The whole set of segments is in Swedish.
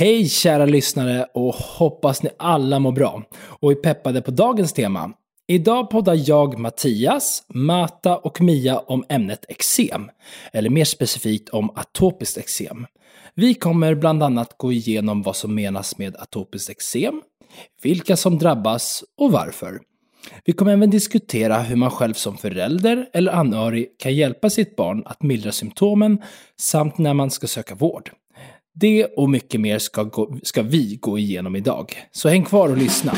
Hej kära lyssnare och hoppas ni alla mår bra och är peppade på dagens tema. Idag poddar jag, Mattias, Mata och Mia om ämnet eksem, eller mer specifikt om atopiskt eksem. Vi kommer bland annat gå igenom vad som menas med atopiskt eksem, vilka som drabbas och varför. Vi kommer även diskutera hur man själv som förälder eller anhörig kan hjälpa sitt barn att mildra symptomen samt när man ska söka vård. Det och mycket mer ska, gå, ska vi gå igenom idag. Så häng kvar och lyssna.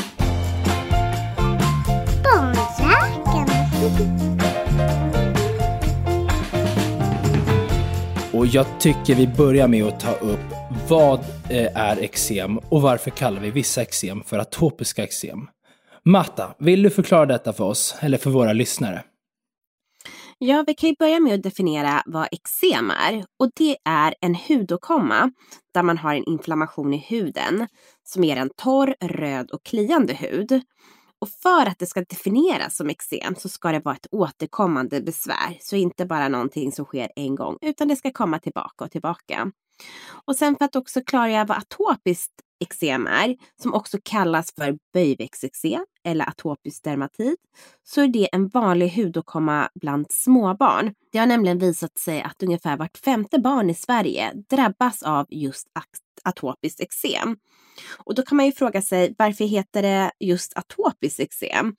Och jag tycker vi börjar med att ta upp vad eh, är eksem och varför kallar vi vissa eksem för atopiska eksem? Matta, vill du förklara detta för oss, eller för våra lyssnare? Ja, vi kan ju börja med att definiera vad eksem är. Och det är en hudåkomma där man har en inflammation i huden som ger en torr, röd och kliande hud. Och för att det ska definieras som eksem så ska det vara ett återkommande besvär. Så inte bara någonting som sker en gång utan det ska komma tillbaka och tillbaka. Och sen för att också klargöra vad atopiskt eksem är, som också kallas för böjväxteksem eller atopisk dermatit, så är det en vanlig hudåkomma bland småbarn. Det har nämligen visat sig att ungefär vart femte barn i Sverige drabbas av just atopiskt eksem. Och då kan man ju fråga sig varför heter det just atopiskt eksem?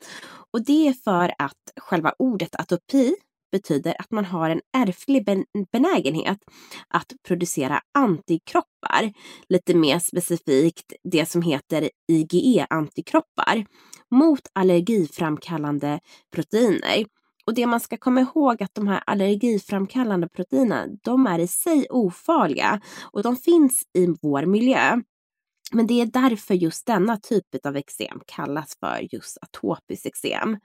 Och det är för att själva ordet atopi betyder att man har en ärftlig benägenhet att producera antikroppar. Lite mer specifikt det som heter IgE-antikroppar mot allergiframkallande proteiner. Och det man ska komma ihåg att de här allergiframkallande proteinerna, de är i sig ofarliga och de finns i vår miljö. Men det är därför just denna typ av eksem kallas för just atopiskt eksem.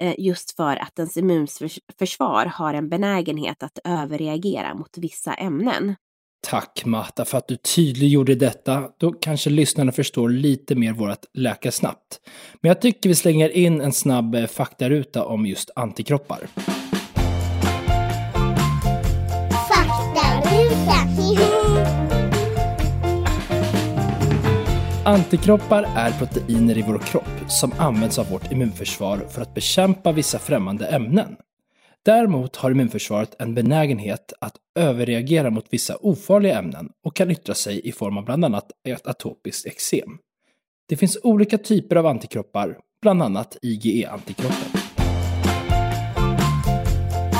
Eh, just för att ens immunförsvar har en benägenhet att överreagera mot vissa ämnen. Tack Marta för att du tydliggjorde detta. Då kanske lyssnarna förstår lite mer vårt läka snabbt. Men jag tycker vi slänger in en snabb eh, faktaruta om just antikroppar. Antikroppar är proteiner i vår kropp som används av vårt immunförsvar för att bekämpa vissa främmande ämnen. Däremot har immunförsvaret en benägenhet att överreagera mot vissa ofarliga ämnen och kan yttra sig i form av bland annat ett atopiskt eksem. Det finns olika typer av antikroppar, bland annat IgE-antikroppar.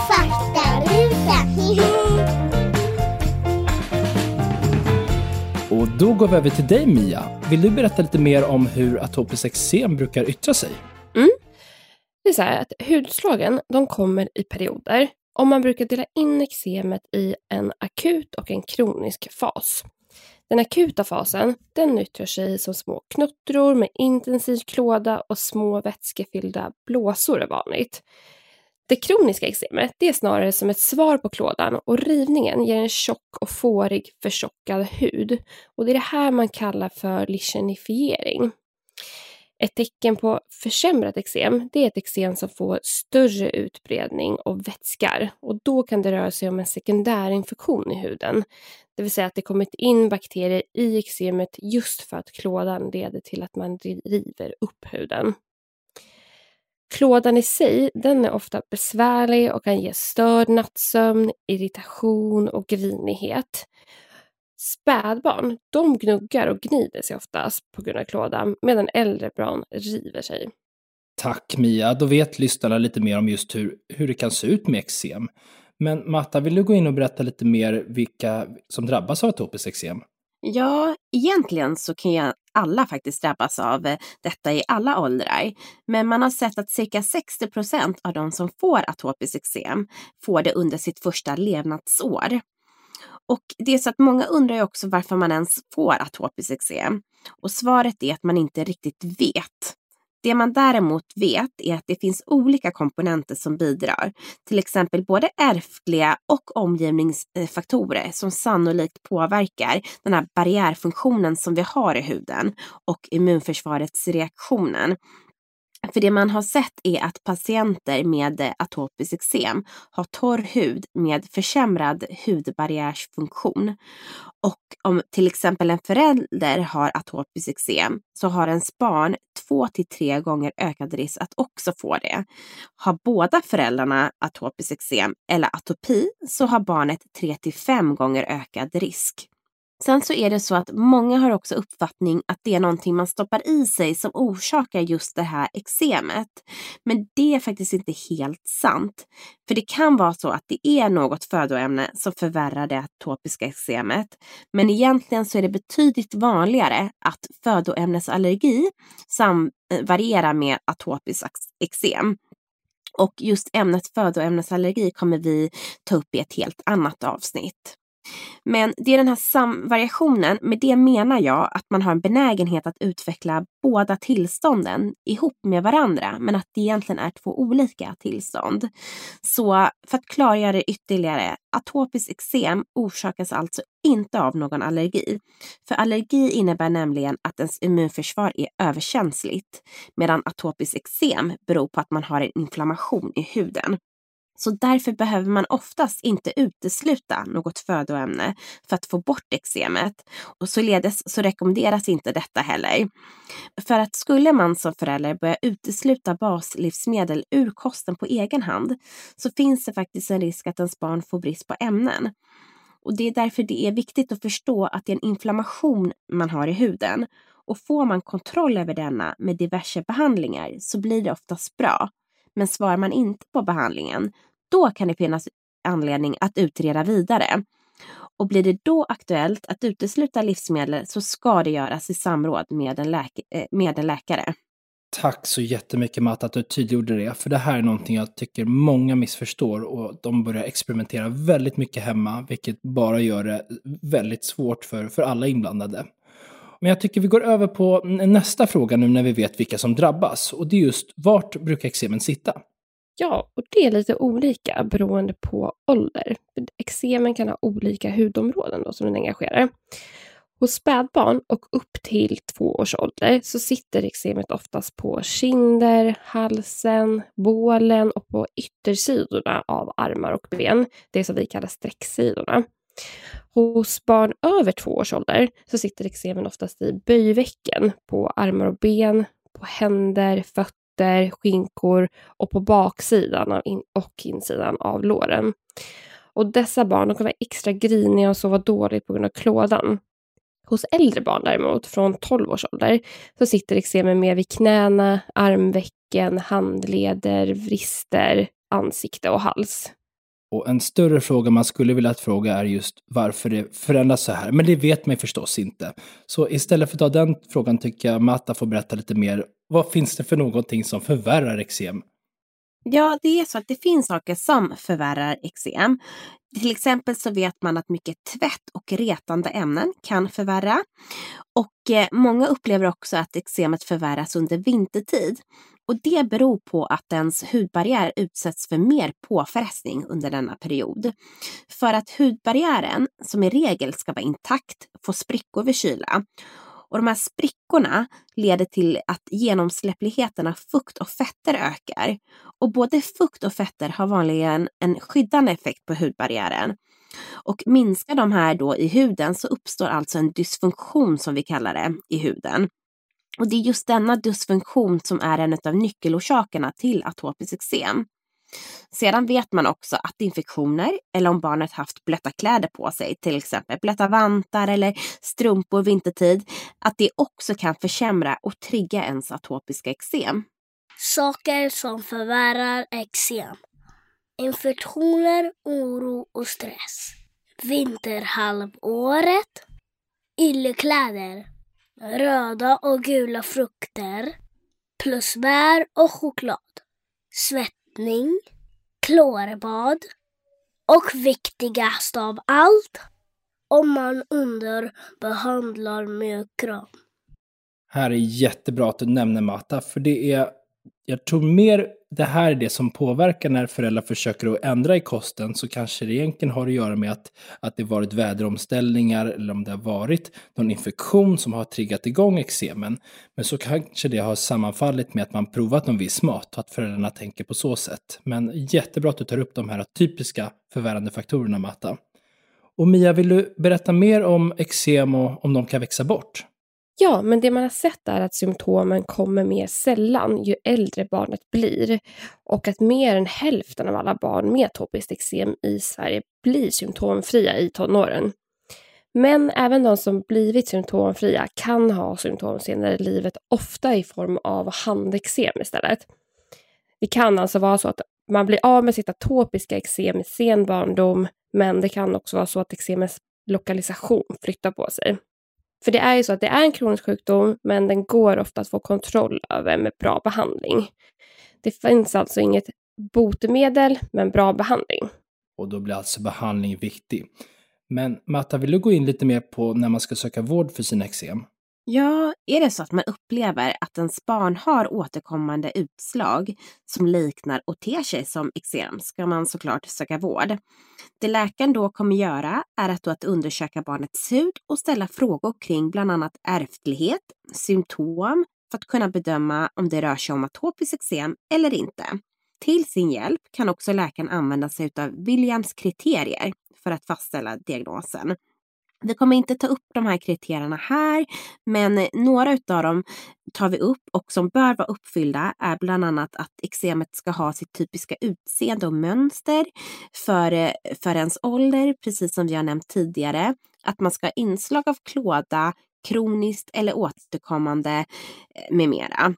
Faktaruta! Och då går vi över till dig Mia. Vill du berätta lite mer om hur atopiskt eksem brukar yttra sig? Mm. Det är så här att hudslagen de kommer i perioder och man brukar dela in eksemet i en akut och en kronisk fas. Den akuta fasen, den yttrar sig som små knuttror med intensiv klåda och små vätskefyllda blåsor är vanligt. Det kroniska eksemet det är snarare som ett svar på klådan och rivningen ger en tjock och fårig förtjockad hud. Och det är det här man kallar för lichenifiering. Ett tecken på försämrat eksem det är ett eksem som får större utbredning och vätskar och då kan det röra sig om en sekundärinfektion i huden. Det vill säga att det kommit in bakterier i eksemet just för att klådan leder till att man river upp huden. Klådan i sig, den är ofta besvärlig och kan ge störd nattsömn, irritation och grinighet. Spädbarn, de gnuggar och gnider sig oftast på grund av klådan, medan äldre barn river sig. Tack Mia, då vet lyssnarna lite mer om just hur, hur det kan se ut med eksem. Men Matta, vill du gå in och berätta lite mer vilka som drabbas av atopiskt eksem? Ja, egentligen så kan ju alla faktiskt drabbas av eh, detta i alla åldrar. Men man har sett att cirka 60 procent av de som får atopiskt eksem får det under sitt första levnadsår. Och det är så att många undrar ju också varför man ens får atopiskt eksem. Och svaret är att man inte riktigt vet. Det man däremot vet är att det finns olika komponenter som bidrar. Till exempel både ärftliga och omgivningsfaktorer som sannolikt påverkar den här barriärfunktionen som vi har i huden och immunförsvarets reaktionen. För det man har sett är att patienter med eh, atopiskt eksem har torr hud med försämrad hudbarriärsfunktion. Och om till exempel en förälder har atopiskt eksem så har ens barn två till tre gånger ökad risk att också få det. Har båda föräldrarna atopiskt eksem eller atopi så har barnet tre till fem gånger ökad risk. Sen så är det så att många har också uppfattning att det är någonting man stoppar i sig som orsakar just det här eksemet. Men det är faktiskt inte helt sant. För det kan vara så att det är något födoämne som förvärrar det atopiska eksemet. Men egentligen så är det betydligt vanligare att födoämnesallergi eh, varierar med atopiskt eksem. Och just ämnet födoämnesallergi kommer vi ta upp i ett helt annat avsnitt. Men det är den här samvariationen, med det menar jag att man har en benägenhet att utveckla båda tillstånden ihop med varandra, men att det egentligen är två olika tillstånd. Så för att klargöra det ytterligare, atopiskt eksem orsakas alltså inte av någon allergi. För allergi innebär nämligen att ens immunförsvar är överkänsligt, medan atopiskt eksem beror på att man har en inflammation i huden. Så därför behöver man oftast inte utesluta något födoämne för att få bort eksemet. Och således så rekommenderas inte detta heller. För att skulle man som förälder börja utesluta baslivsmedel ur kosten på egen hand så finns det faktiskt en risk att ens barn får brist på ämnen. Och det är därför det är viktigt att förstå att det är en inflammation man har i huden. Och får man kontroll över denna med diverse behandlingar så blir det oftast bra. Men svarar man inte på behandlingen, då kan det finnas anledning att utreda vidare. Och blir det då aktuellt att utesluta livsmedel så ska det göras i samråd med en, läk eh, med en läkare. Tack så jättemycket Matt att du tydliggjorde det, för det här är någonting jag tycker många missförstår och de börjar experimentera väldigt mycket hemma, vilket bara gör det väldigt svårt för, för alla inblandade. Men jag tycker vi går över på nästa fråga nu när vi vet vilka som drabbas. Och det är just vart brukar eksemen sitta? Ja, och det är lite olika beroende på ålder. Eksemen kan ha olika hudområden då, som den engagerar. Hos spädbarn och upp till två års ålder så sitter eksemet oftast på kinder, halsen, bålen och på yttersidorna av armar och ben. Det som vi kallar sträcksidorna. Hos barn över två års ålder så sitter eksemen oftast i böjvecken på armar och ben, på händer, fötter, skinkor och på baksidan och insidan av låren. Och dessa barn kan vara extra griniga och sova dåligt på grund av klådan. Hos äldre barn däremot, från 12 års ålder, så sitter eksemen mer vid knäna, armvecken, handleder, vrister, ansikte och hals. Och en större fråga man skulle vilja fråga är just varför det förändras så här. Men det vet man förstås inte. Så istället för att ta den frågan tycker jag Matta får berätta lite mer. Vad finns det för någonting som förvärrar eksem? Ja, det är så att det finns saker som förvärrar eksem. Till exempel så vet man att mycket tvätt och retande ämnen kan förvärra. Och eh, många upplever också att eksemet förvärras under vintertid. Och det beror på att ens hudbarriär utsätts för mer påfrestning under denna period. För att hudbarriären, som i regel ska vara intakt, får sprickor vid kyla. Och de här sprickorna leder till att genomsläppligheten av fukt och fetter ökar. Och både fukt och fetter har vanligen en skyddande effekt på hudbarriären. Och minskar de här då i huden så uppstår alltså en dysfunktion som vi kallar det i huden. Och det är just denna dysfunktion som är en av nyckelorsakerna till atopiskt eksem. Sedan vet man också att infektioner eller om barnet haft blöta kläder på sig, till exempel blöta vantar eller strumpor vintertid, att det också kan försämra och trigga ens atopiska eksem. Saker som förvärrar eksem. Infektioner, oro och stress. Vinterhalvåret. Yllekläder röda och gula frukter plus bär och choklad. Svettning, klorbad och viktigast av allt, om man underbehandlar mjukram. Här är jättebra att du nämner Mata, för det är jag tror mer det här är det som påverkar när föräldrar försöker att ändra i kosten så kanske det egentligen har att göra med att, att det varit väderomställningar eller om det har varit någon infektion som har triggat igång eksemen. Men så kanske det har sammanfallit med att man provat någon viss mat och att föräldrarna tänker på så sätt. Men jättebra att du tar upp de här typiska förvärrande faktorerna, Matta. Och Mia, vill du berätta mer om eksem och om de kan växa bort? Ja, men det man har sett är att symptomen kommer mer sällan ju äldre barnet blir och att mer än hälften av alla barn med atopiskt eksem i Sverige blir symptomfria i tonåren. Men även de som blivit symptomfria kan ha symptom senare i livet, ofta i form av handeksem istället. Det kan alltså vara så att man blir av med sitt atopiska eksem i sen barndom, men det kan också vara så att eksemets lokalisation flyttar på sig. För det är ju så att det är en kronisk sjukdom, men den går ofta att få kontroll över med bra behandling. Det finns alltså inget botemedel, men bra behandling. Och då blir alltså behandling viktig. Men Matta, vill du gå in lite mer på när man ska söka vård för sina eksem? Ja, är det så att man upplever att ens barn har återkommande utslag som liknar och ter sig som eksem ska man såklart söka vård. Det läkaren då kommer göra är att, då att undersöka barnets hud och ställa frågor kring bland annat ärftlighet, symptom för att kunna bedöma om det rör sig om atopiskt eksem eller inte. Till sin hjälp kan också läkaren använda sig av Williams kriterier för att fastställa diagnosen. Vi kommer inte ta upp de här kriterierna här, men eh, några av dem tar vi upp och som bör vara uppfyllda är bland annat att eksemet ska ha sitt typiska utseende och mönster för, eh, för ens ålder, precis som vi har nämnt tidigare. Att man ska ha inslag av klåda, kroniskt eller återkommande eh, med mera.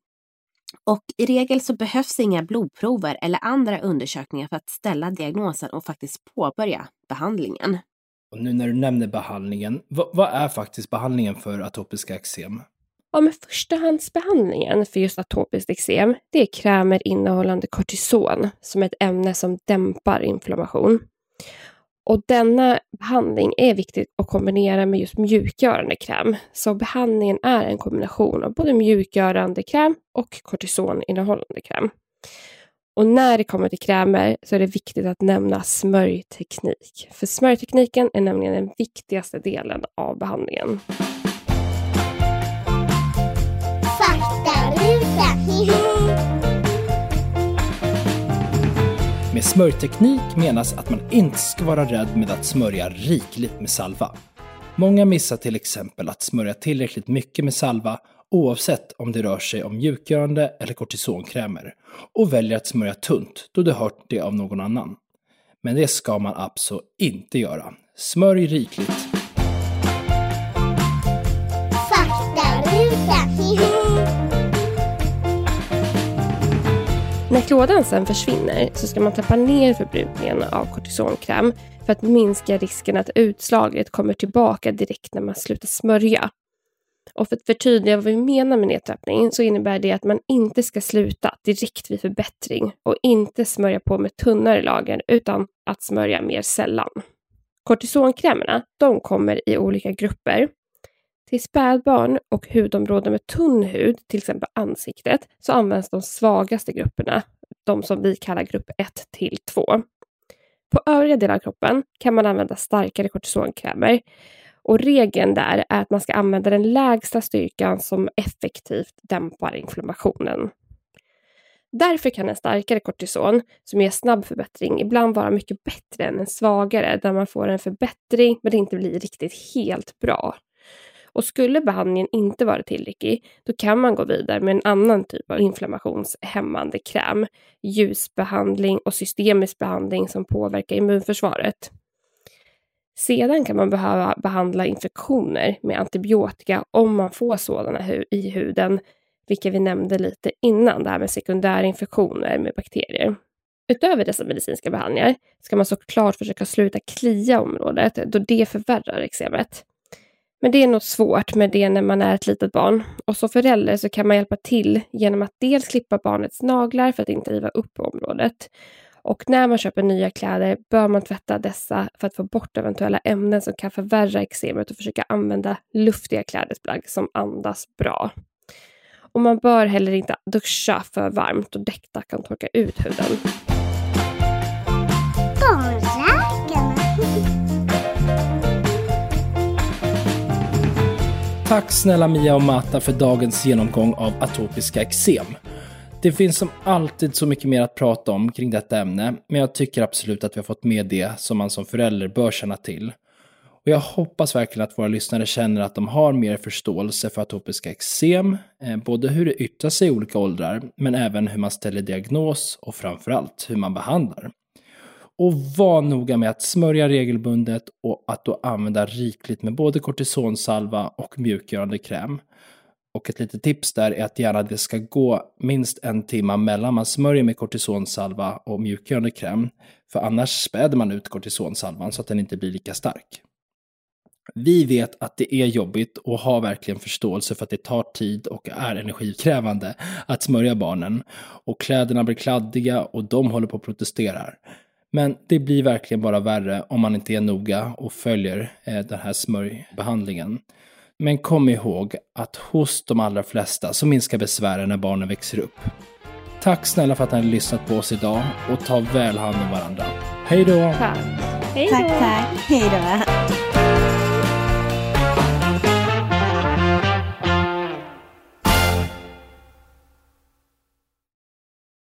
Och i regel så behövs inga blodprover eller andra undersökningar för att ställa diagnosen och faktiskt påbörja behandlingen. Och nu när du nämner behandlingen, vad, vad är faktiskt behandlingen för atopiska eksem? Ja, men förstahandsbehandlingen för just atopiskt eksem, det är krämer innehållande kortison, som är ett ämne som dämpar inflammation. Och denna behandling är viktig att kombinera med just mjukgörande kräm. Så behandlingen är en kombination av både mjukgörande kräm och kortisoninnehållande kräm. Och när det kommer till krämer så är det viktigt att nämna smörjteknik. För smörjtekniken är nämligen den viktigaste delen av behandlingen. Med smörjteknik menas att man inte ska vara rädd med att smörja rikligt med salva. Många missar till exempel att smörja tillräckligt mycket med salva oavsett om det rör sig om mjukgörande eller kortisonkrämer och väljer att smörja tunt då du hört det av någon annan. Men det ska man alltså inte göra. Smörj rikligt. När klådan sen försvinner så ska man trappa ner förbrukningen av kortisonkräm för att minska risken att utslaget kommer tillbaka direkt när man slutar smörja. Och för att förtydliga vad vi menar med nedtrappning så innebär det att man inte ska sluta direkt vid förbättring och inte smörja på med tunnare lager utan att smörja mer sällan. Kortisonkrämerna, de kommer i olika grupper. Till spädbarn och hudområden med tunn hud, till exempel ansiktet, så används de svagaste grupperna, de som vi kallar grupp 1 till 2. På övriga delar av kroppen kan man använda starkare kortisonkrämer och regeln där är att man ska använda den lägsta styrkan som effektivt dämpar inflammationen. Därför kan en starkare kortison, som ger snabb förbättring, ibland vara mycket bättre än en svagare, där man får en förbättring men det inte blir riktigt helt bra. Och skulle behandlingen inte vara tillräcklig, då kan man gå vidare med en annan typ av inflammationshämmande kräm, ljusbehandling och systemisk behandling som påverkar immunförsvaret. Sedan kan man behöva behandla infektioner med antibiotika om man får sådana hu i huden, vilka vi nämnde lite innan, det här med sekundärinfektioner med bakterier. Utöver dessa medicinska behandlingar ska man såklart försöka sluta klia området, då det förvärrar eksemet. Men det är nog svårt med det när man är ett litet barn. Och som förälder så kan man hjälpa till genom att dels klippa barnets naglar för att inte riva upp området och när man köper nya kläder bör man tvätta dessa för att få bort eventuella ämnen som kan förvärra eksemet och försöka använda luftiga klädesplagg som andas bra. Och man bör heller inte duscha för varmt och däckta kan torka ut huden. Tack snälla Mia och Mata för dagens genomgång av atopiska eksem. Det finns som alltid så mycket mer att prata om kring detta ämne, men jag tycker absolut att vi har fått med det som man som förälder bör känna till. Och jag hoppas verkligen att våra lyssnare känner att de har mer förståelse för atopiska eksem, eh, både hur det yttrar sig i olika åldrar, men även hur man ställer diagnos och framförallt hur man behandlar. Och var noga med att smörja regelbundet och att då använda rikligt med både kortisonsalva och mjukgörande kräm. Och ett litet tips där är att gärna det ska gå minst en timme mellan man smörjer med kortisonsalva och mjukgörande kräm. För annars späder man ut kortisonsalvan så att den inte blir lika stark. Vi vet att det är jobbigt och har verkligen förståelse för att det tar tid och är energikrävande att smörja barnen. Och kläderna blir kladdiga och de håller på att protestera. Men det blir verkligen bara värre om man inte är noga och följer eh, den här smörjbehandlingen. Men kom ihåg att hos de allra flesta så minskar besvären när barnen växer upp. Tack snälla för att ni har lyssnat på oss idag och ta väl hand om varandra. Hej då! Tack. Hej då! Tack, tack. Hej då.